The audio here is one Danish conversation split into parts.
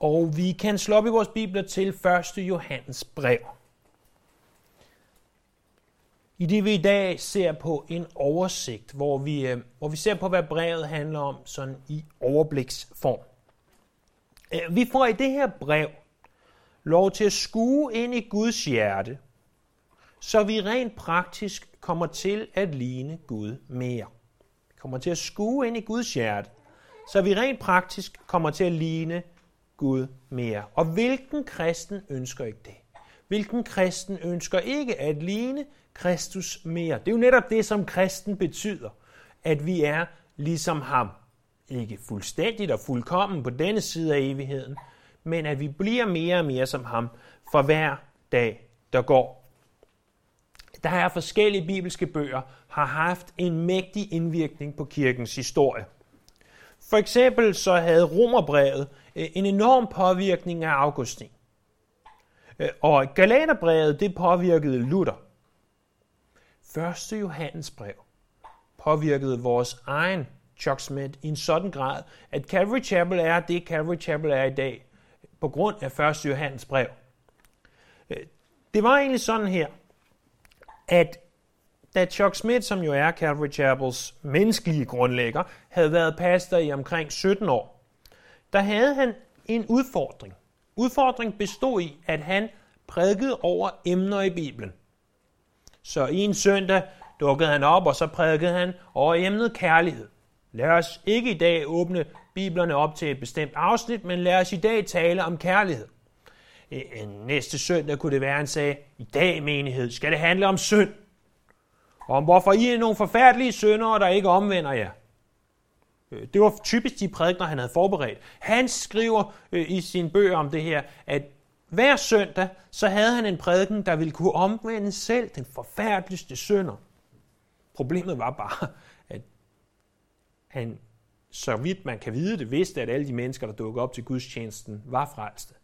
Og vi kan slå op i vores bibler til 1. Johannes brev. I det vi i dag ser på en oversigt, hvor vi, øh, hvor vi ser på, hvad brevet handler om, sådan i overbliksform. Øh, vi får i det her brev lov til at skue ind i Guds hjerte, så vi rent praktisk kommer til at ligne Gud mere. Vi kommer til at skue ind i Guds hjerte, så vi rent praktisk kommer til at ligne Gud mere. Og hvilken kristen ønsker ikke det? Hvilken kristen ønsker ikke at ligne Kristus mere? Det er jo netop det, som kristen betyder. At vi er ligesom ham. Ikke fuldstændigt og fuldkommen på denne side af evigheden, men at vi bliver mere og mere som ham for hver dag, der går. Der er forskellige bibelske bøger, har haft en mægtig indvirkning på kirkens historie. For eksempel så havde Romerbrevet øh, en enorm påvirkning af Augustin. Øh, og Galaterbrevet, det påvirkede Luther. Første Johannes brev påvirkede vores egen Chuck Smith i en sådan grad, at Calvary Chapel er det, Calvary Chapel er i dag, på grund af 1. Johannes brev. Øh, det var egentlig sådan her, at da Chuck Smith, som jo er Calvary Chapels menneskelige grundlægger, havde været pastor i omkring 17 år, der havde han en udfordring. Udfordringen bestod i, at han prædikede over emner i Bibelen. Så i en søndag dukkede han op, og så prædikede han over emnet kærlighed. Lad os ikke i dag åbne biblerne op til et bestemt afsnit, men lad os i dag tale om kærlighed. Næste søndag kunne det være, at han sagde, i dag menighed skal det handle om synd. Om hvorfor I er nogle forfærdelige syndere, der ikke omvender jer. Øh, det var typisk de prædikner, han havde forberedt. Han skriver øh, i sin bøger om det her, at hver søndag, så havde han en prædiken, der ville kunne omvende selv den forfærdeligste synder. Problemet var bare, at han, så vidt man kan vide det, vidste, at alle de mennesker, der dukkede op til gudstjenesten, var frelste.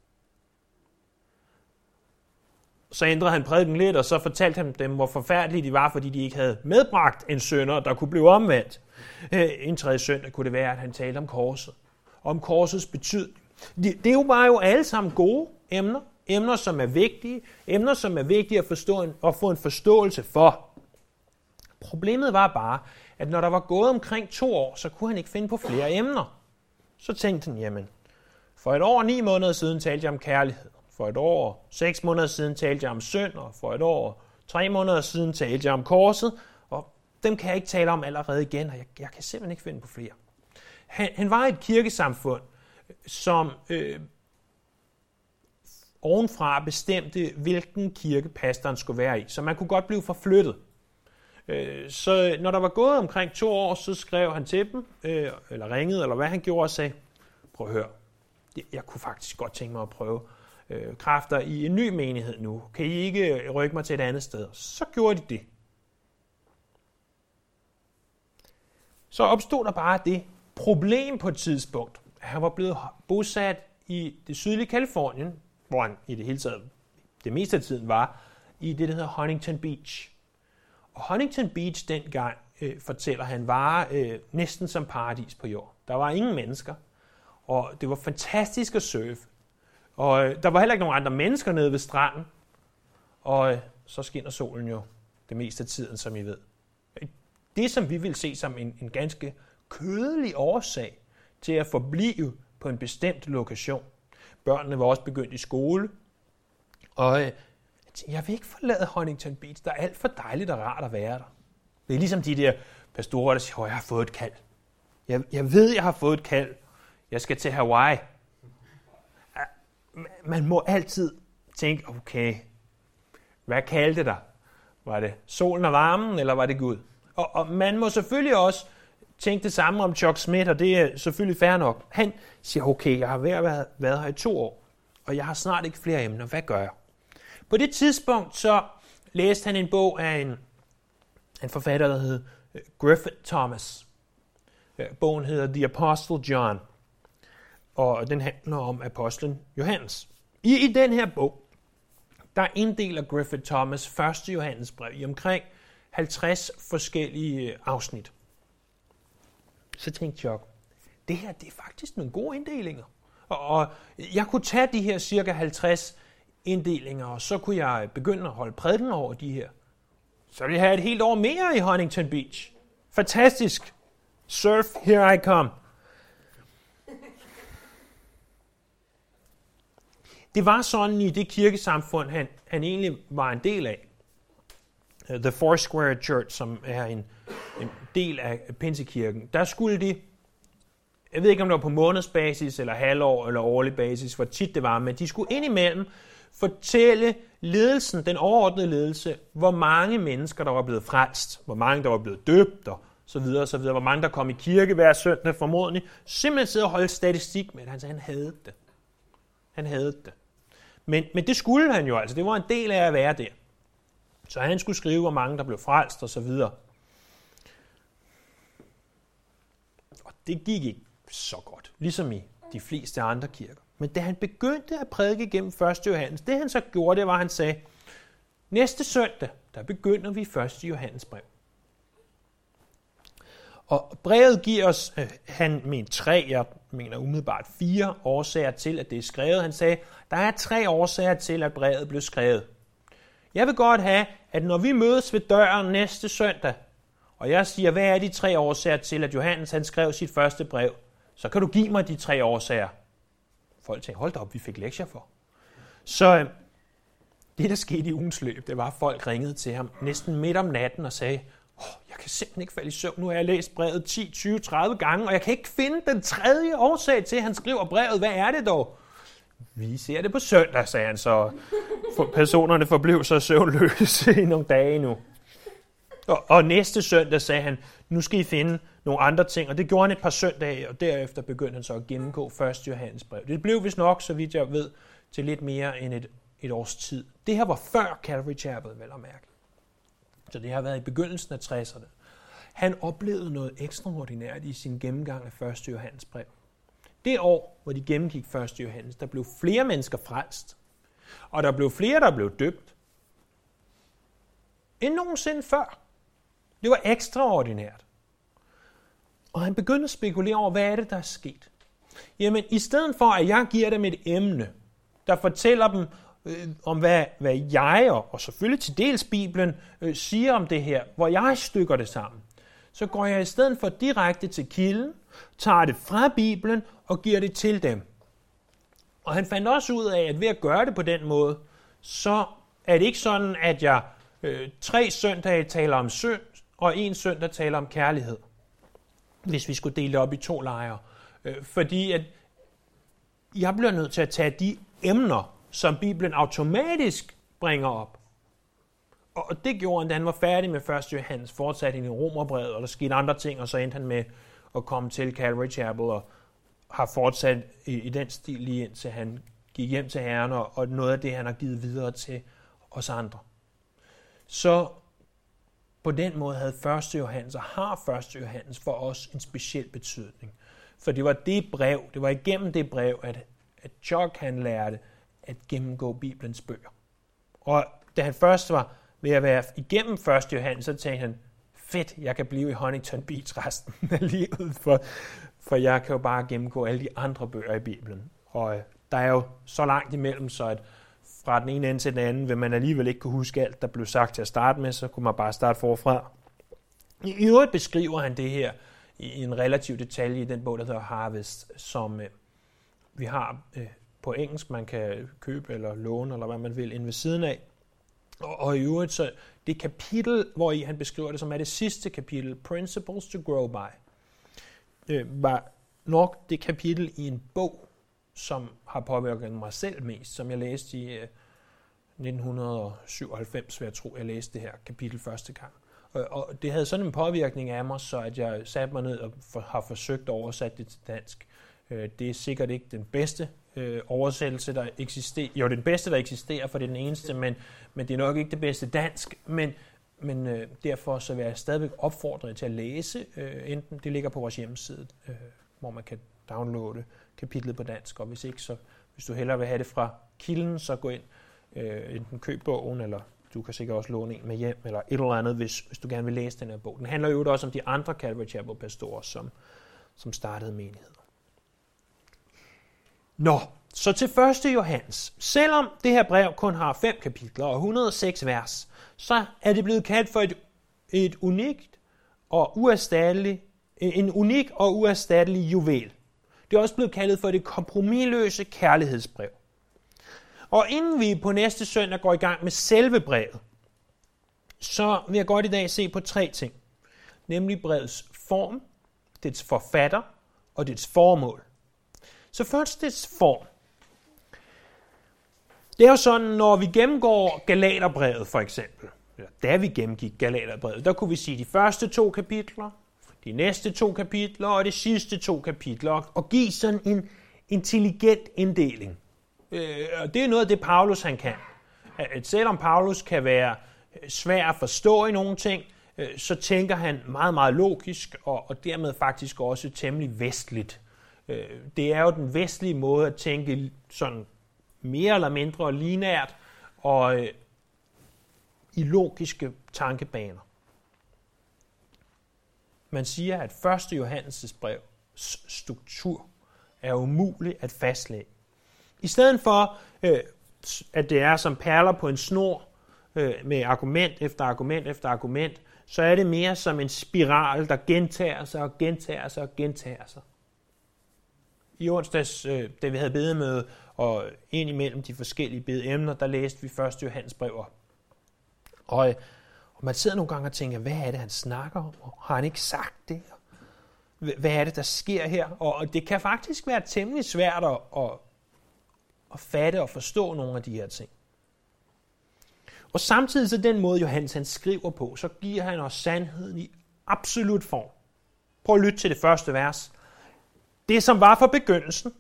Så ændrede han prædiken lidt, og så fortalte han dem, hvor forfærdelige de var, fordi de ikke havde medbragt en sønder, der kunne blive omvendt. Øh, en tredje søndag kunne det være, at han talte om korset. Om korsets betydning. Det, det var jo alle sammen gode emner. Emner, som er vigtige. Emner, som er vigtige at, forstå en, at få en forståelse for. Problemet var bare, at når der var gået omkring to år, så kunne han ikke finde på flere emner. Så tænkte han, jamen, for et år og ni måneder siden talte jeg om kærlighed. For et år, seks måneder siden talte jeg om synd, og for et år, tre måneder siden talte jeg om korset, og dem kan jeg ikke tale om allerede igen, og jeg, jeg kan simpelthen ikke finde på flere. Han, han var et kirkesamfund, som øh, ovenfra bestemte, hvilken kirke pastoren skulle være i. Så man kunne godt blive forflyttet. Øh, så når der var gået omkring to år, så skrev han til dem, øh, eller ringede, eller hvad han gjorde, og sagde, prøv at høre, jeg kunne faktisk godt tænke mig at prøve øh, kræfter i en ny menighed nu. Kan I ikke rykke mig til et andet sted? Så gjorde de det. Så opstod der bare det problem på et tidspunkt, at han var blevet bosat i det sydlige Kalifornien, hvor han i det hele taget det meste af tiden var, i det, der hedder Huntington Beach. Og Huntington Beach dengang, øh, fortæller han, var øh, næsten som paradis på jord. Der var ingen mennesker, og det var fantastisk at surfe. Og øh, der var heller ikke nogen andre mennesker nede ved stranden. Og øh, så skinner solen jo det meste af tiden, som I ved. Det, som vi vil se som en, en ganske kødelig årsag til at forblive på en bestemt lokation. Børnene var også begyndt i skole. Og øh, jeg vil ikke forlade Huntington Beach. Der er alt for dejligt og rart at være der. Det er ligesom de der pastorer, der siger, at jeg har fået et kald. Jeg, jeg ved, jeg har fået et kald. Jeg skal til Hawaii man må altid tænke, okay, hvad kaldte der? Var det solen og varmen, eller var det Gud? Og, og man må selvfølgelig også tænke det samme om Chuck Smith, og det er selvfølgelig fair nok. Han siger, okay, jeg har været, været her i to år, og jeg har snart ikke flere emner. Hvad gør jeg? På det tidspunkt så læste han en bog af en, en forfatter, der hed øh, Griffith Thomas. Øh, bogen hedder The Apostle John og den handler om apostlen Johannes. I, I den her bog, der inddeler Griffith Thomas første Johannes brev i omkring 50 forskellige øh, afsnit. Så tænkte jeg, det her det er faktisk nogle gode inddelinger. Og, og jeg kunne tage de her cirka 50 inddelinger, og så kunne jeg begynde at holde prædiken over de her. Så ville jeg have et helt år mere i Huntington Beach. Fantastisk. Surf, here I come. Det var sådan i det kirkesamfund, han, han egentlig var en del af. Øh, The The Foursquare Church, som er en, en del af Pinsekirken. Der skulle de, jeg ved ikke om det var på månedsbasis, eller halvår, eller årlig basis, hvor tit det var, men de skulle indimellem fortælle ledelsen, den overordnede ledelse, hvor mange mennesker, der var blevet frelst, hvor mange, der var blevet døbt, og så videre, og så videre, hvor mange, der kom i kirke hver søndag formodentlig, simpelthen sidde og holde statistik med det. Han sagde, han havde det. Han havde det. Men, men det skulle han jo altså. Det var en del af at være der. Så han skulle skrive, hvor mange der blev frelst og så videre. Og det gik ikke så godt, ligesom i de fleste andre kirker. Men da han begyndte at prædike gennem 1. Johannes, det han så gjorde, det var, at han sagde, næste søndag, der begynder vi 1. Johannes brev. Og brevet giver os, øh, han mener tre, jeg mener umiddelbart fire årsager til, at det er skrevet. Han sagde, der er tre årsager til, at brevet blev skrevet. Jeg vil godt have, at når vi mødes ved døren næste søndag, og jeg siger, hvad er de tre årsager til, at Johannes han skrev sit første brev, så kan du give mig de tre årsager. Folk tænkte, hold da op, vi fik lektier for. Så øh, det, der skete i ugens løb, det var, at folk ringede til ham næsten midt om natten og sagde, oh, jeg kan simpelthen ikke falde i søvn. Nu har jeg læst brevet 10, 20, 30 gange, og jeg kan ikke finde den tredje årsag til, at han skriver brevet. Hvad er det dog? Vi ser det på søndag, sagde han så. For personerne forblev så søvnløse i nogle dage nu. Og, og næste søndag sagde han, nu skal I finde nogle andre ting, og det gjorde han et par søndage, og derefter begyndte han så at gennemgå 1. Johannes brev. Det blev vist nok, så vidt jeg ved, til lidt mere end et, et års tid. Det her var før Calvary Chapel, vel at mærke. Så det har været i begyndelsen af 60'erne. Han oplevede noget ekstraordinært i sin gennemgang af 1. Johannes brev. Det år, hvor de gennemgik 1. Johannes, der blev flere mennesker frelst, og der blev flere, der blev døbt, end nogensinde før. Det var ekstraordinært. Og han begyndte at spekulere over, hvad er det, der er sket? Jamen, i stedet for, at jeg giver dem et emne, der fortæller dem øh, om, hvad, hvad jeg, og, og selvfølgelig til dels Bibelen, øh, siger om det her, hvor jeg stykker det sammen, så går jeg i stedet for direkte til kilden, tager det fra Bibelen og giver det til dem. Og han fandt også ud af, at ved at gøre det på den måde, så er det ikke sådan, at jeg øh, tre søndage taler om synd, og en søndag taler om kærlighed hvis vi skulle dele det op i to lejre. Øh, fordi at jeg bliver nødt til at tage de emner, som Bibelen automatisk bringer op. Og det gjorde han, da han var færdig med 1. Johannes, fortsat i romerbrevet, og der skete andre ting, og så endte han med at komme til Calvary Chapel, og har fortsat i, i den stil lige indtil han gik hjem til Herren, og, og noget af det, han har givet videre til os andre. Så på den måde havde 1. Johannes og har 1. Johannes for os en speciel betydning. For det var det brev, det var igennem det brev, at, at Chuck han lærte at gennemgå Bibelens bøger. Og da han først var ved at være igennem 1. Johannes, så tænkte han, fedt, jeg kan blive i Huntington Beach resten af livet, for, for jeg kan jo bare gennemgå alle de andre bøger i Bibelen. Og øh, der er jo så langt imellem, så at fra den ene ende til den anden, vil man alligevel ikke kunne huske alt, der blev sagt til at starte med, så kunne man bare starte forfra. I øvrigt beskriver han det her i en relativ detalje i den bog, der hedder Harvest, som øh, vi har øh, på engelsk, man kan købe eller låne, eller hvad man vil, ind ved siden af. Og, og i øvrigt, så det kapitel, hvor i han beskriver det, som er det sidste kapitel, Principles to Grow By, øh, var nok det kapitel i en bog, som har påvirket mig selv mest, som jeg læste i øh, 1997, vil jeg tro, jeg læste det her kapitel første gang. Og det havde sådan en påvirkning af mig, så at jeg satte mig ned og har forsøgt at oversætte det til dansk. Øh, det er sikkert ikke den bedste øh, oversættelse, der eksisterer. Jo, det er den bedste, der eksisterer, for det er den eneste, men, men det er nok ikke det bedste dansk. Men, men øh, derfor så vil jeg stadigvæk opfordre jer til at læse. Øh, enten det ligger på vores hjemmeside, øh, hvor man kan downloade kapitlet på dansk, og hvis ikke, så hvis du hellere vil have det fra kilden, så gå ind, øh, enten køb bogen, eller du kan sikkert også låne en med hjem, eller et eller andet, hvis, hvis du gerne vil læse den her bog. Den handler jo også om de andre Calvary Chapel pastorer, som, som startede menighed. Nå, så til 1. Johannes. Selvom det her brev kun har fem kapitler og 106 vers, så er det blevet kaldt for et, et unikt og uerstatteligt, en unik og uerstattelig juvel. Det er også blevet kaldet for det kompromilløse kærlighedsbrev. Og inden vi på næste søndag går i gang med selve brevet, så vil jeg godt i dag se på tre ting. Nemlig brevets form, dets forfatter og dets formål. Så første form. Det er jo sådan, når vi gennemgår Galaterbrevet for eksempel, eller da vi gennemgik Galaterbrevet, der kunne vi sige de første to kapitler, de næste to kapitler og de sidste to kapitler, og give sådan en intelligent inddeling. Øh, og det er noget af det, Paulus han kan. At selvom Paulus kan være øh, svær at forstå i nogle ting, øh, så tænker han meget, meget logisk, og, og dermed faktisk også temmelig vestligt. Øh, det er jo den vestlige måde at tænke sådan mere eller mindre linært og øh, i logiske tankebaner. Man siger, at 1. Johannes' brev struktur er umulig at fastlægge. I stedet for, øh, at det er som perler på en snor med argument efter argument efter argument, så er det mere som en spiral, der gentager sig og gentager sig og gentager sig. I onsdags, øh, da vi havde bedemøde, og ind imellem de forskellige bedeemner, der læste vi først Johannes brev op. Og, øh, og man sidder nogle gange og tænker, hvad er det, han snakker om? Har han ikke sagt det? Hvad er det, der sker her? Og det kan faktisk være temmelig svært at, at, at fatte og forstå nogle af de her ting. Og samtidig så den måde, Johannes han skriver på, så giver han os sandheden i absolut form. Prøv at lytte til det første vers. Det, som var fra begyndelsen,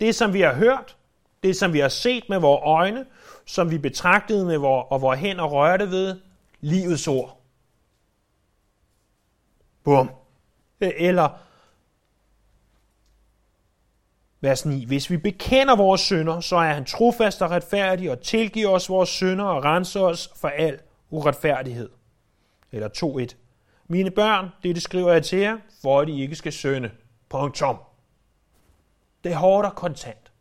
det, som vi har hørt, det, som vi har set med vores øjne, som vi betragtede med vores, og vores hænder rørte ved, livets ord. Bum. Eller Vers 9. Hvis vi bekender vores synder, så er han trofast og retfærdig og tilgiver os vores synder og renser os for al uretfærdighed. Eller 2.1. Mine børn, det skriver jeg til jer, for at I ikke skal synde. Punktum. Det er hårdt og kontant.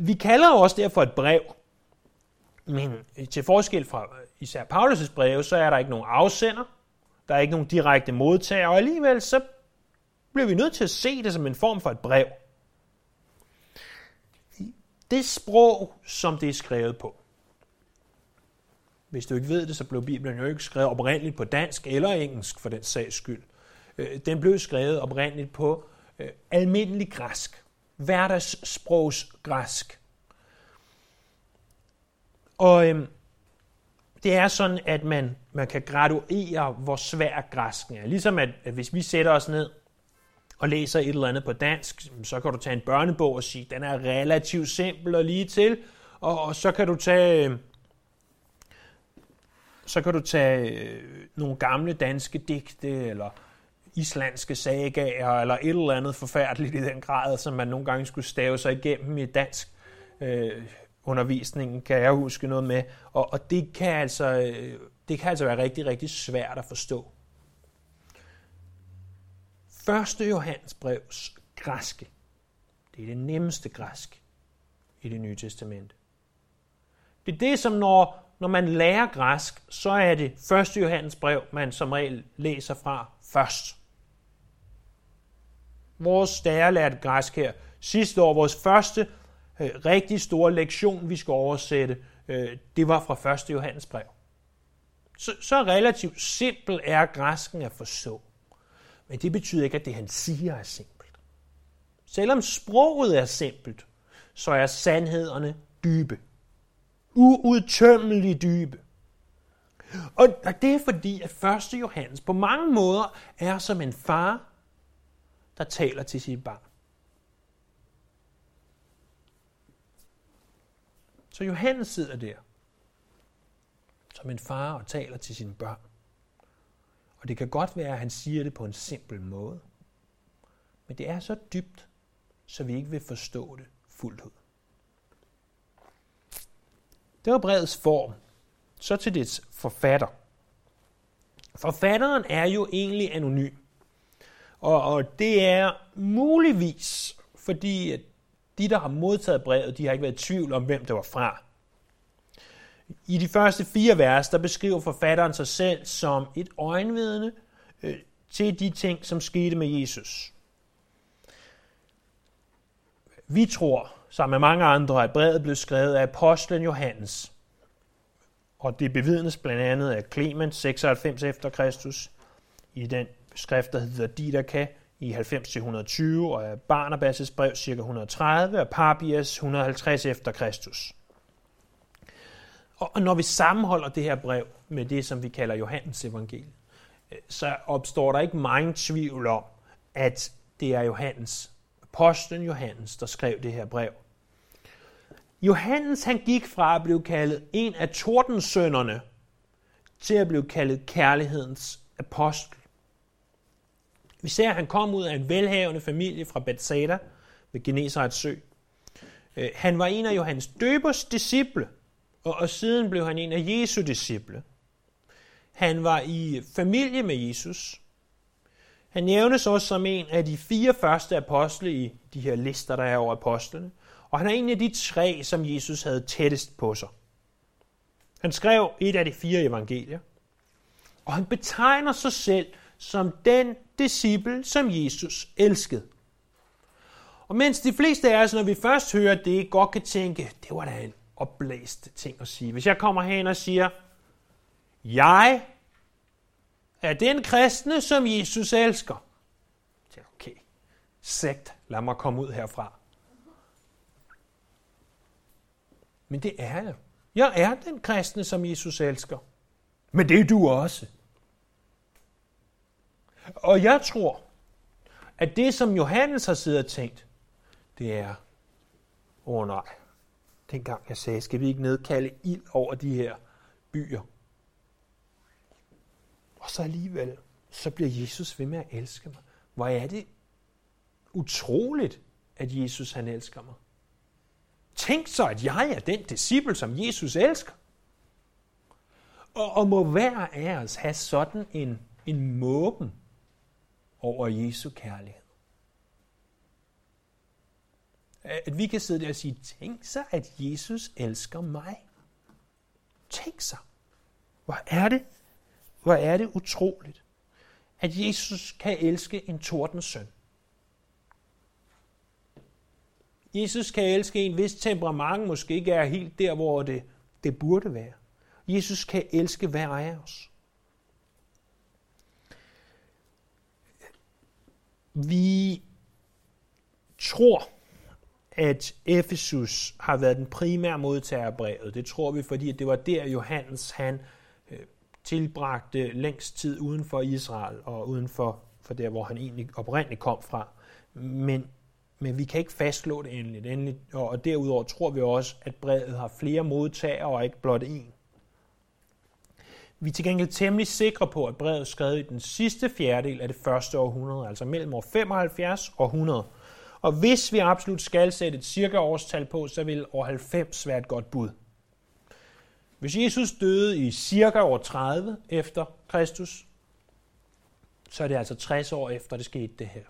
Vi kalder også derfor et brev, men til forskel fra især Paulus' breve, så er der ikke nogen afsender, der er ikke nogen direkte modtager, og alligevel så bliver vi nødt til at se det som en form for et brev. Det sprog, som det er skrevet på. Hvis du ikke ved det, så blev Bibelen jo ikke skrevet oprindeligt på dansk eller engelsk for den sags skyld. Øh, den blev skrevet oprindeligt på øh, almindelig græsk. Hverdagssprogs græsk. Og øhm, det er sådan, at man, man kan graduere, hvor svær græsken er. Ligesom at, at hvis vi sætter os ned og læser et eller andet på dansk, så kan du tage en børnebog og sige, den er relativt simpel og lige til, og, og så kan du tage øhm, så kan du tage øh, nogle gamle danske digte, eller islandske sagaer, eller et eller andet forfærdeligt i den grad, som man nogle gange skulle stave sig igennem i dansk øh, undervisningen, kan jeg huske noget med. Og, og det, kan altså, øh, det kan altså være rigtig, rigtig svært at forstå. Første Johannes brevs græske, det er det nemmeste græsk i det nye testamente. Det er det, som når, når man lærer græsk, så er det første Johannes brev, man som regel læser fra først. Vores der lærte græsk her sidste år, vores første øh, rigtig store lektion, vi skal oversætte, øh, det var fra 1. Johannes brev. Så, så relativt simpel er græsken at forstå. Men det betyder ikke, at det han siger er simpelt. Selvom sproget er simpelt, så er sandhederne dybe. Uudtømmeligt dybe. Og det er fordi, at 1. Johannes på mange måder er som en far, der taler til sit barn. Så Johannes sidder der som en far og taler til sine børn. Og det kan godt være, at han siger det på en simpel måde. Men det er så dybt, så vi ikke vil forstå det fuldt ud. Det var brevets form. Så til dets forfatter. Forfatteren er jo egentlig anonym. Og, og det er muligvis fordi at de, der har modtaget brevet, de har ikke været i tvivl om, hvem det var fra. I de første fire vers, der beskriver forfatteren sig selv som et øjenvidne øh, til de ting, som skete med Jesus. Vi tror, sammen med mange andre, at brevet blev skrevet af apostlen Johannes. Og det bevidnes blandt andet af Clement 96 efter Kristus i den skrift, der hedder Didaka i 90-120, og af Barnabas' brev ca. 130, og Papias 150 efter Kristus. Og når vi sammenholder det her brev med det, som vi kalder Johannes evangelie, øh, så opstår der ikke mange tvivl om, at det er Johannes, apostlen Johannes, der skrev det her brev. Johannes han gik fra at blive kaldet en af tordensønderne til at blive kaldet kærlighedens apostel. Vi ser, at han kom ud af en velhavende familie fra Bethsaida ved Genesarets sø. Øh, han var en af Johannes døbers disciple, og, og siden blev han en af Jesu disciple. Han var i familie med Jesus. Han nævnes også som en af de fire første apostle i de her lister, der er over apostlene. Og han er en af de tre, som Jesus havde tættest på sig. Han skrev et af de fire evangelier. Og han betegner sig selv som den disciple, som Jesus elskede. Og mens de fleste af os, når vi først hører det, godt kan tænke, det var da en opblæst ting at sige. Hvis jeg kommer hen og siger, jeg er den kristne, som Jesus elsker. Så okay, sekt, lad mig komme ud herfra. Men det er jeg. Jeg er den kristne, som Jesus elsker. Men det er du også. Og jeg tror, at det, som Johannes har siddet og tænkt, det er, åh oh, nej, dengang jeg sagde, skal vi ikke nedkalde ild over de her byer? Og så alligevel, så bliver Jesus ved med at elske mig. Hvor er det utroligt, at Jesus han elsker mig. Tænk så, at jeg er den disciple, som Jesus elsker. Og, og må hver af os have sådan en, en måben over Jesu kærlighed. At vi kan sidde der og sige, tænk så, at Jesus elsker mig. Tænk så. Hvor er det? Hvor er det utroligt, at Jesus kan elske en tordens søn. Jesus kan elske en, hvis temperament måske ikke er helt der, hvor det, det burde være. Jesus kan elske hver af os. Vi tror, at Efesus har været den primære modtager af brevet. Det tror vi, fordi det var der, Johannes han øh, tilbragte længst tid uden for Israel og uden for, for der, hvor han egentlig oprindeligt kom fra. Men men vi kan ikke fastslå det endeligt. endeligt. Og derudover tror vi også, at brevet har flere modtagere og ikke blot én. Vi er til gengæld temmelig sikre på, at brevet er skrevet i den sidste fjerdedel af det første århundrede, altså mellem år 75 og 100. Og hvis vi absolut skal sætte et cirka årstal på, så vil år 90 være et godt bud. Hvis Jesus døde i cirka år 30 efter Kristus, så er det altså 60 år efter, det skete det her.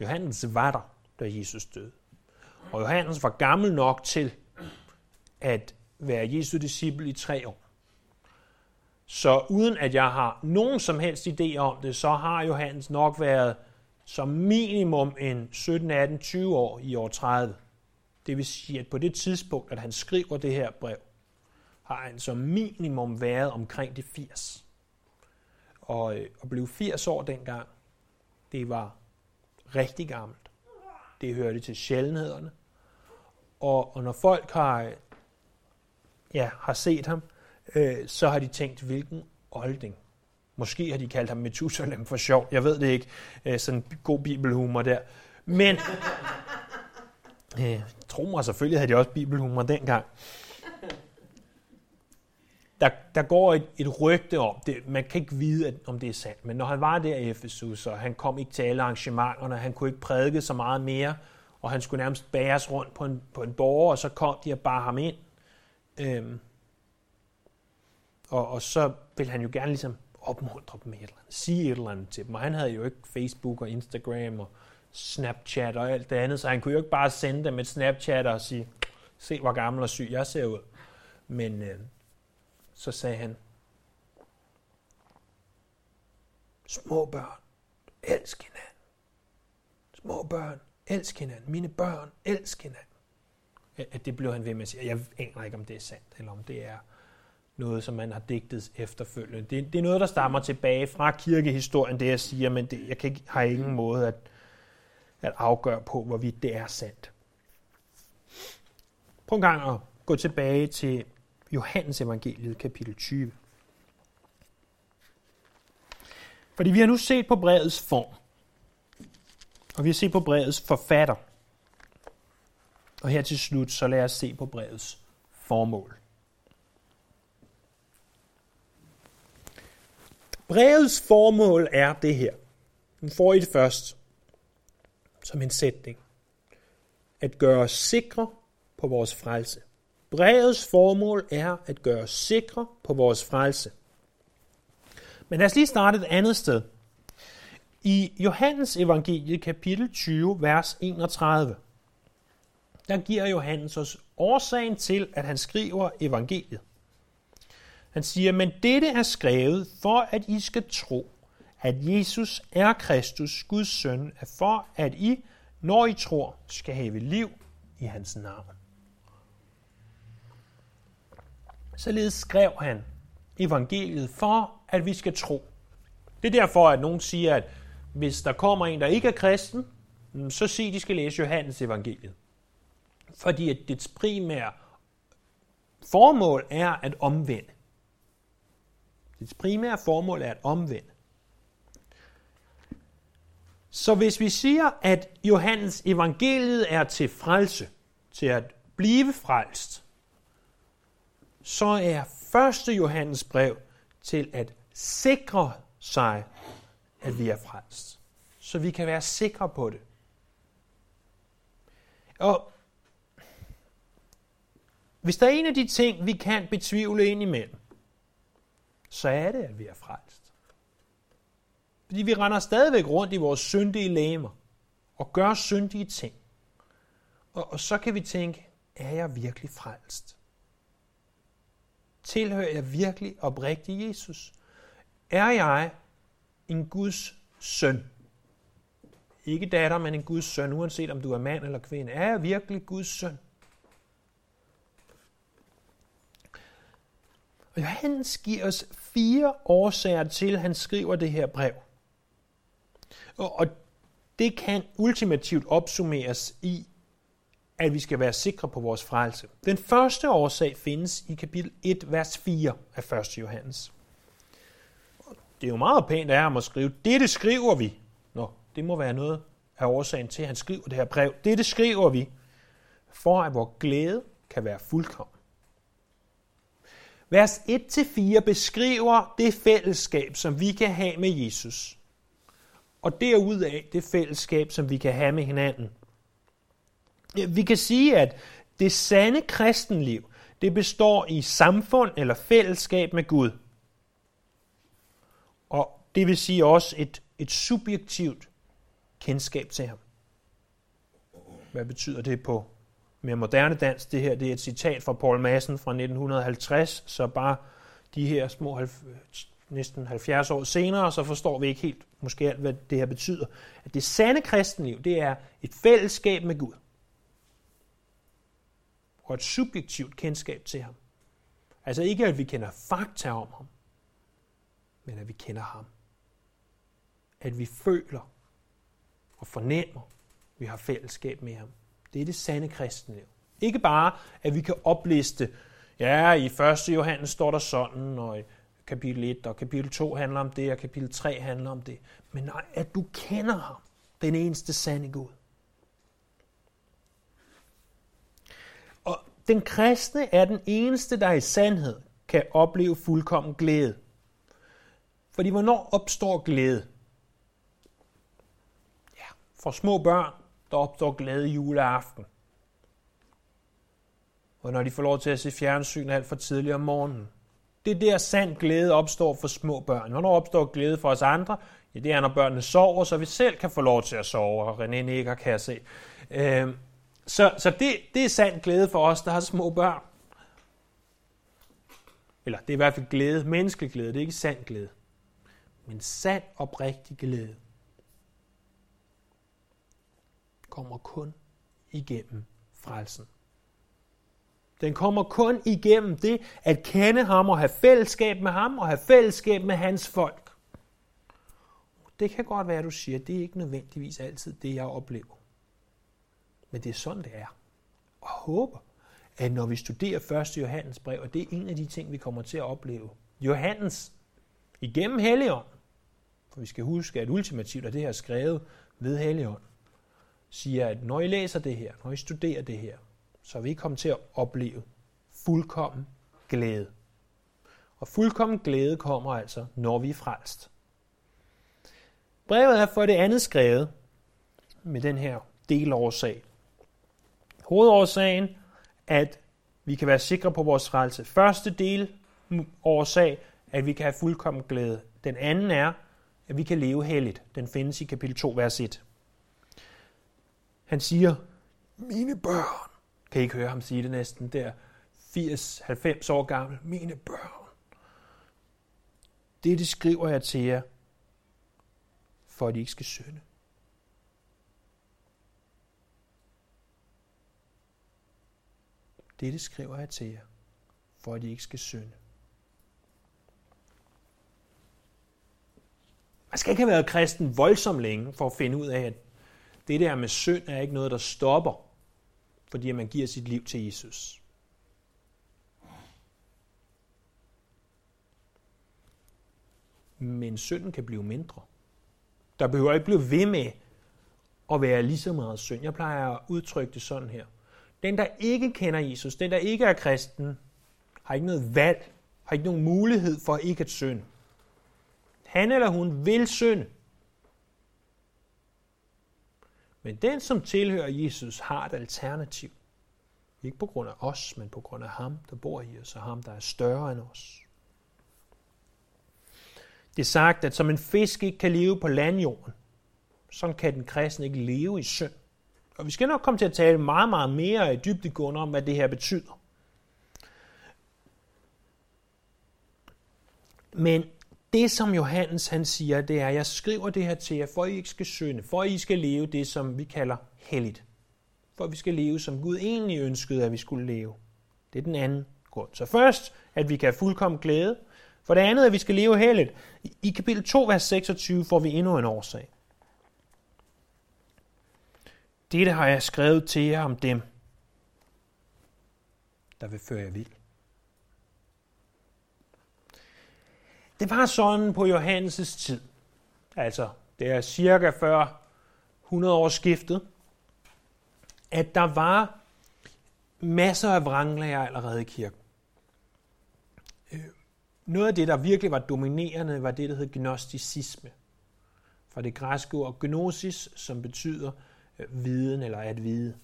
Johannes var der da Jesus døde. Og Johannes var gammel nok til at være Jesu disciple i tre år. Så uden at jeg har nogen som helst idé om det, så har Johannes nok været som minimum en 17, 18, 20 år i år 30. Det vil sige, at på det tidspunkt, at han skriver det her brev, har han som minimum været omkring de 80. Og øh, at blive 80 år dengang, det var rigtig gammelt. Det hørte til sjældenhederne. Og, og når folk har, øh, ja, har set ham, øh, så har de tænkt, hvilken olding. Måske har de kaldt ham Methusalem for sjov. Jeg ved det ikke. Øh, sådan god bibelhumor der. Men, øh, tro mig, selvfølgelig havde de også bibelhumor dengang der, der går et, et rygte om det. Man kan ikke vide, at, om det er sandt. Men når han var der i Efesus, og han kom ikke til alle arrangementerne, han kunne ikke prædike så meget mere, og han skulle nærmest bæres rundt på en, på en borger, og så kom de og bar ham ind. Øhm, og, og så vil han jo gerne ligesom opmuntre dem med et eller andet, sige et eller andet til dem. Og han havde jo ikke Facebook og Instagram og Snapchat og alt det andet, så han kunne jo ikke bare sende dem et Snapchat og sige, se hvor gammel og syg jeg ser ud. Men øh, så sagde han, små børn, elsk hinanden. Små børn, elsk hinanden. Mine børn, elsk hinanden. At det blev han ved med at sige. Jeg aner ikke, om det er sandt, eller om det er noget, som man har digtet efterfølgende. Det, det er noget, der stammer tilbage fra kirkehistorien, det jeg siger, men det, jeg kan ikke, har ingen måde at, at afgøre på, hvorvidt det er sandt. Prøv en gang at gå tilbage til Johannes evangeliet, kapitel 20. Fordi vi har nu set på brevets form, og vi har set på brevets forfatter. Og her til slut, så lad os se på brevets formål. Brevets formål er det her. Den får I det først som en sætning. At gøre os sikre på vores frelse. Brevets formål er at gøre os sikre på vores frelse. Men lad os lige starte et andet sted. I Johannes evangeliet kapitel 20, vers 31, der giver Johannes os årsagen til, at han skriver evangeliet. Han siger, men dette er skrevet for, at I skal tro, at Jesus er Kristus, Guds søn, er for, at I, når I tror, skal have liv i hans navn. Således skrev han evangeliet for, at vi skal tro. Det er derfor, at nogen siger, at hvis der kommer en, der ikke er kristen, mm, så sig, de skal læse Johannes evangeliet. Fordi at dets primære formål er at omvende. Dets primære formål er at omvende. Så hvis vi siger, at Johannes evangeliet er til frelse, til at blive frelst, så er 1. Johannes brev til at sikre sig, at vi er frelst. Så vi kan være sikre på det. Og hvis der er en af de ting, vi kan betvivle ind imellem, så er det, at vi er frelst. Fordi vi render stadigvæk rundt i vores syndige læmer og gør syndige ting. Og, og så kan vi tænke, er jeg virkelig frelst? Tilhører jeg virkelig oprigtig Jesus? Er jeg en Guds søn? Ikke datter, men en Guds søn, uanset om du er mand eller kvinde. Er jeg virkelig Guds søn? Johannes giver os fire årsager til, at han skriver det her brev. Og det kan ultimativt opsummeres i, at vi skal være sikre på vores frelse. Den første årsag findes i kapitel 1, vers 4 af 1. Johannes. Det er jo meget pænt af ham at skrive, dette skriver vi. Nå, det må være noget af årsagen til, at han skriver det her brev. Dette skriver vi, for at vores glæde kan være fuldkommen. Vers 1-4 beskriver det fællesskab, som vi kan have med Jesus. Og derudaf det fællesskab, som vi kan have med hinanden. Vi kan sige, at det sande kristenliv, det består i samfund eller fællesskab med Gud. Og det vil sige også et, et subjektivt kendskab til ham. Hvad betyder det på mere moderne dans. Det her det er et citat fra Paul Madsen fra 1950, så bare de her små næsten 70 år senere, så forstår vi ikke helt måske alt, hvad det her betyder. At det sande kristenliv, det er et fællesskab med Gud og et subjektivt kendskab til ham. Altså ikke, at vi kender fakta om ham, men at vi kender ham. At vi føler og fornemmer, at vi har fællesskab med ham. Det er det sande kristenliv. Ikke bare, at vi kan opliste, ja, i 1. Johannes står der sådan, og i kapitel 1 og kapitel 2 handler om det, og kapitel 3 handler om det. Men nej, at du kender ham, den eneste sande Gud. Og Den kristne er den eneste, der i sandhed kan opleve fuldkommen glæde. Fordi hvornår opstår glæde? Ja, for små børn, der opstår glæde juleaften. Og når de får lov til at se fjernsyn alt for tidligt om morgenen. Det er der sand glæde opstår for små børn. Hvornår opstår glæde for os andre? Ja, det er, når børnene sover, så vi selv kan få lov til at sove, og René nikker, kan jeg se. Øh, så så det, det er sand glæde for os, der har små børn. Eller det er i hvert fald glæde, menneskelig glæde, det er ikke sand glæde. Men sand oprigtig glæde kommer kun igennem frelsen. Den kommer kun igennem det at kende ham og have fællesskab med ham og have fællesskab med hans folk. Det kan godt være, at du siger, at det er ikke nødvendigvis altid det, jeg oplever. Men det er sådan, det er. Og håber, at når vi studerer 1. Johannes brev, og det er en af de ting, vi kommer til at opleve. Johannes, igennem Helligånd, for vi skal huske, at ultimativt er det her skrevet ved Helligånd, siger, at når I læser det her, når I studerer det her, så vil I komme til at opleve fuldkommen glæde. Og fuldkommen glæde kommer altså, når vi er frelst. Brevet er for det andet skrevet med den her delårsag. Hovedårsagen, at vi kan være sikre på vores frelse. Første del årsag, at vi kan have fuldkommen glæde. Den anden er, at vi kan leve helligt. Den findes i kapitel 2, vers 1. Han siger, mine børn. Kan I ikke høre ham sige det næsten der? 80-90 år gammel. Mine børn. Det, det skriver jeg til jer, for at I ikke skal synde. Det, det skriver jeg til jer, for at I ikke skal synde. Man skal ikke have været kristen voldsomt længe for at finde ud af, at det der med synd er ikke noget, der stopper, fordi man giver sit liv til Jesus. Men synden kan blive mindre. Der behøver ikke blive ved med at være lige så meget synd. Jeg plejer at udtrykke det sådan her. Den, der ikke kender Jesus, den, der ikke er kristen, har ikke noget valg, har ikke nogen mulighed for ikke at synde. Han eller hun vil synde. Men den, som tilhører Jesus, har et alternativ. Ikke på grund af os, men på grund af ham, der bor i os, og ham, der er større end os. Det er sagt, at som en fisk ikke kan leve på landjorden, så kan den kristne ikke leve i synd. Og vi skal nok komme til at tale meget, meget mere i dybdegående om, hvad det her betyder. Men det, som Johannes han siger, det er, at jeg skriver det her til jer, for I ikke skal synde, for I skal leve det, som vi kalder helligt. For vi skal leve, som Gud egentlig ønskede, at vi skulle leve. Det er den anden grund. Så først, at vi kan have fuldkommen glæde. For det andet, at vi skal leve helligt. I kapitel 2, vers 26 får vi endnu en årsag. Dette har jeg skrevet til jer om dem, der vil føre jer vild. Det var sådan på Johannes' tid. Altså, det er cirka før 100 år skiftet, at der var masser af vranglærer allerede i kirken. Øh, noget af det, der virkelig var dominerende, var det, der hed gnosticisme. Fra det græske ord gnosis, som betyder øh, viden eller at vide.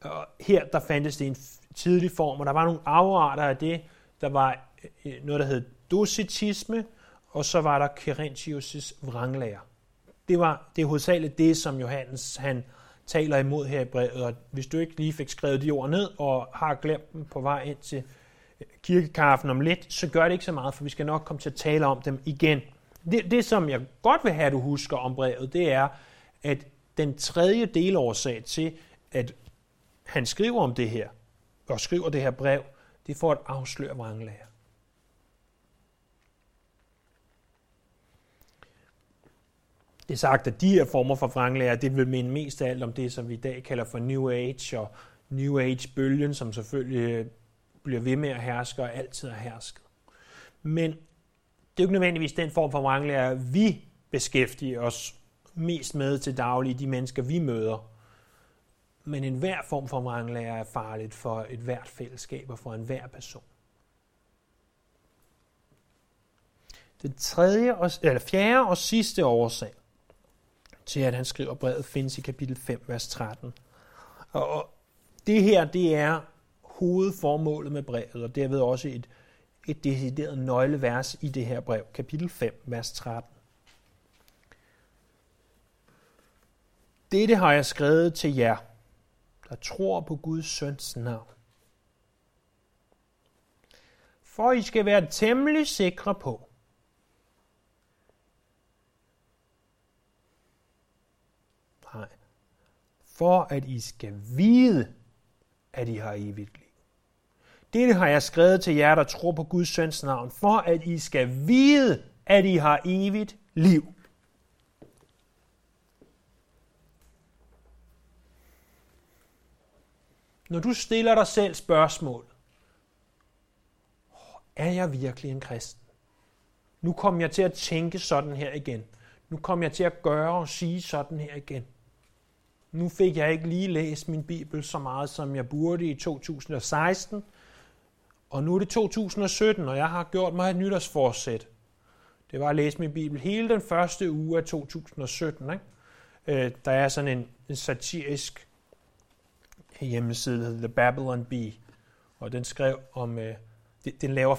Og her der fandtes det en tidlig form, og der var nogle afarter af det. Der var Øh, noget, der hed docetisme, og så var der Kerentius' vranglærer. Det var det er hovedsageligt det, som Johannes han taler imod her i brevet, og hvis du ikke lige fik skrevet de ord ned og har glemt dem på vej ind til øh, kirkekaffen om lidt, så gør det ikke så meget, for vi skal nok komme til at tale om dem igen. Det, det som jeg godt vil have, at du husker om brevet, det er, at den tredje delårsag til, at han skriver om det her, og skriver det her brev, det er for at afsløre vranglærer. Det er sagt, at de her former for vranglærer, det vil minde mest af alt om det, som vi i dag kalder for New Age og New Age-bølgen, som selvfølgelig øh, bliver ved med at herske og altid har hersket. Men det er jo ikke nødvendigvis den form for vranglærer, vi beskæftiger os mest med til daglig, de mennesker, vi møder. Men enhver form for vranglærer er farligt for et hvert fællesskab og for enhver person. Den tredje og, eller fjerde og sidste årsag til, at han skriver brevet, findes i kapitel 5, vers 13. Og det her, det er hovedformålet med brevet, og derved også et, et decideret nøglevers i det her brev, kapitel 5, vers 13. Dette har jeg skrevet til jer, der tror på Guds søns navn. For I skal være temmelig sikre på, For at I skal vide, at I har evigt liv. Dette har jeg skrevet til jer, der tror på Guds søns navn, for at I skal vide, at I har evigt liv. Når du stiller dig selv spørgsmål, er jeg virkelig en kristen? Nu kommer jeg til at tænke sådan her igen. Nu kommer jeg til at gøre og sige sådan her igen. Nu fik jeg ikke lige læst min bibel så meget, som jeg burde i 2016. Og nu er det 2017, og jeg har gjort mig et nytårsforsæt. Det var at læse min bibel hele den første uge af 2017. Ikke? Øh, der er sådan en, en satirisk hjemmeside, der hedder The Babylon Bee, og den skrev om, øh, den laver,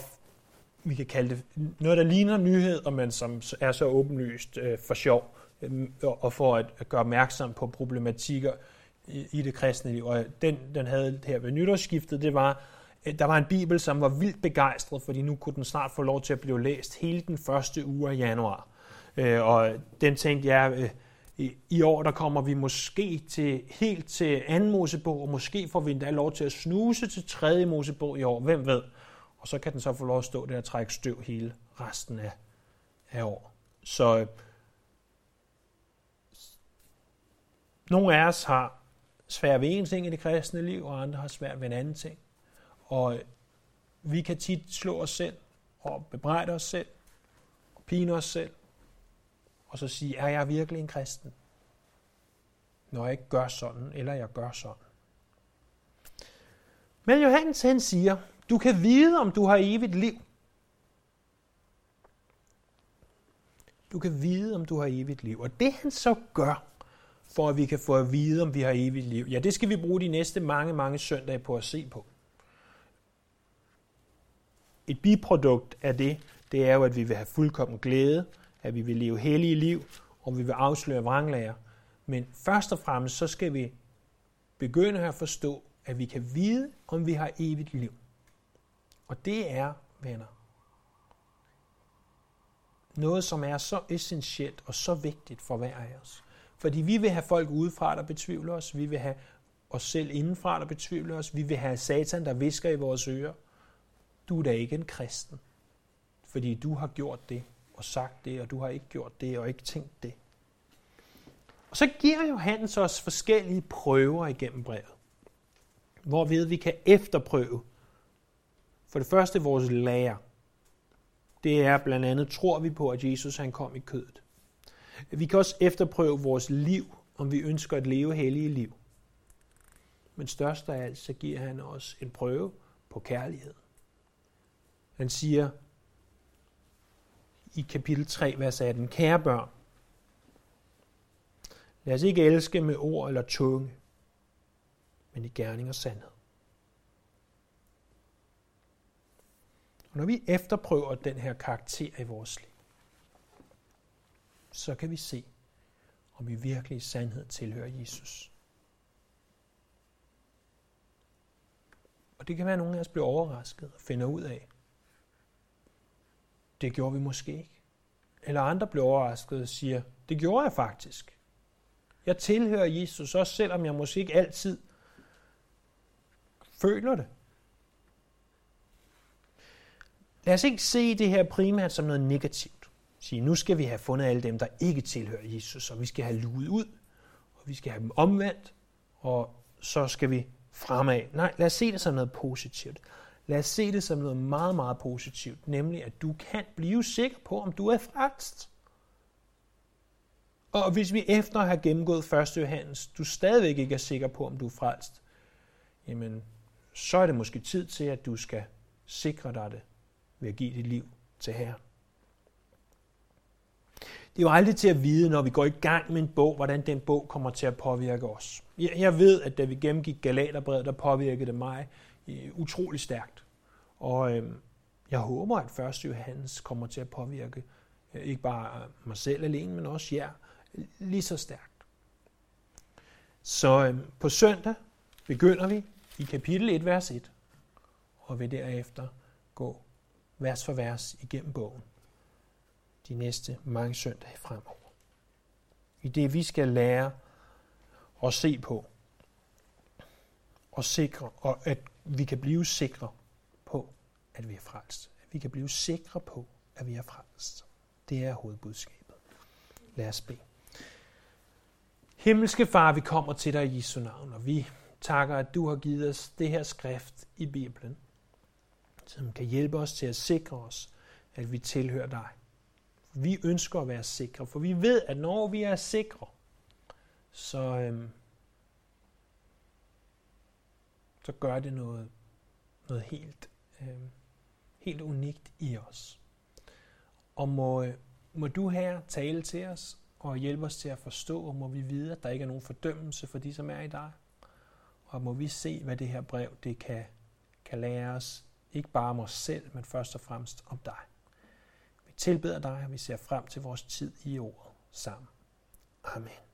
vi kan kalde det, noget, der ligner nyheder, men som er så åbenlyst øh, for sjov, Øhm, og for at, gøre opmærksom på problematikker i, det kristne liv. Og den, den havde her ved nytårsskiftet, det var, der var en bibel, som var vildt begejstret, fordi nu kunne den snart få lov til at blive læst hele den første uge af januar. Øh, og den tænkte jeg, ja, i, i år der kommer vi måske til helt til anden Mosebog, og måske får vi endda lov til at snuse til tredje Mosebog i år, hvem ved. Og så kan den så få lov at stå der og trække støv hele resten af, af år. Så øh, nogle af os har svært ved en ting i det kristne liv, og andre har svært ved en anden ting. Og vi kan tit slå os selv og bebrejde os selv og pine os selv og så sige, er jeg virkelig en kristen? Når jeg ikke gør sådan, eller jeg gør sådan. Men Johannes han siger, du kan vide, om du har evigt liv. Du kan vide, om du har evigt liv. Og det han så gør, for at vi kan få at vide, om vi har evigt liv, ja, det skal vi bruge de næste mange, mange søndage på at se på. Et biprodukt af det, det er jo, at vi vil have fuldkommen glæde, at vi vil leve hellige liv, og vi vil afsløre vranglager. Men først og fremmest, så skal vi begynde at forstå, at vi kan vide, om vi har evigt liv. Og det er, venner, noget, som er så essentielt og så vigtigt for hver af os. Fordi vi vil have folk udefra, der betvivler os. Vi vil have os selv indenfra, der betvivler os. Vi vil have satan, der visker i vores ører. Du er da ikke en kristen, fordi du har gjort det og sagt det, og du har ikke gjort det og ikke tænkt det. Og så giver Johannes os forskellige prøver igennem brevet, hvorved vi kan efterprøve for det første vores lære. Det er blandt andet, tror vi på, at Jesus han kom i kødet. Vi kan også efterprøve vores liv, om vi ønsker at leve hellige liv. Men størst af alt, så giver han os en prøve på kærlighed. Han siger i kapitel 3, vers 18, Kære børn, lad os ikke elske med ord eller tunge, men i gerning og sandhed. Og når vi efterprøver den her karakter i vores liv, så kan vi se, om vi virkelig i sandhed tilhører Jesus. Og det kan være, at nogle af os bliver overrasket og finder ud af, det gjorde vi måske ikke. Eller andre bliver overrasket og siger, det gjorde jeg faktisk. Jeg tilhører Jesus, også selvom jeg måske ikke altid føler det. Lad os ikke se det her primært som noget negativt. Sige, nu skal vi have fundet alle dem, der ikke tilhører Jesus, og vi skal have luet ud, og vi skal have dem omvendt, og så skal vi fremad. Nej, lad os se det som noget positivt. Lad os se det som noget meget, meget positivt, nemlig at du kan blive sikker på, om du er frelst. Og hvis vi efter at have gennemgået 1. Johannes, du stadigvæk ikke er sikker på, om du er frelst, jamen, så er det måske tid til, at du skal sikre dig det ved at give dit liv til Herren. Det er jo aldrig til at vide, når vi går i gang med en bog, hvordan den bog kommer til at påvirke os. Jeg ved, at da vi gennemgik Galaterbrevet, der påvirkede det mig øh, utrolig stærkt. Og øh, jeg håber, at 1. Johannes kommer til at påvirke øh, ikke bare mig selv alene, men også jer lige så stærkt. Så øh, på søndag begynder vi i kapitel 1, vers 1, og vil derefter gå vers for vers igennem bogen de næste mange søndage fremover. I det vi skal lære at se på og sikre, og at vi kan blive sikre på, at vi er frelst. At vi kan blive sikre på, at vi er frelst. Det er hovedbudskabet. Lad os bede. Himmelske Far, vi kommer til dig i Jesu navn, og vi takker, at du har givet os det her skrift i Bibelen, som kan hjælpe os til at sikre os, at vi tilhører dig. Vi ønsker at være sikre, for vi ved, at når vi er sikre, så, øhm, så gør det noget, noget helt, øhm, helt unikt i os. Og må, øh, må du her tale til os og hjælpe os til at forstå, og må vi vide, at der ikke er nogen fordømmelse for de, som er i dig. Og må vi se, hvad det her brev det kan, kan lære os, ikke bare om os selv, men først og fremmest om dig. Tilbeder dig, og vi ser frem til vores tid i ordet sammen. Amen.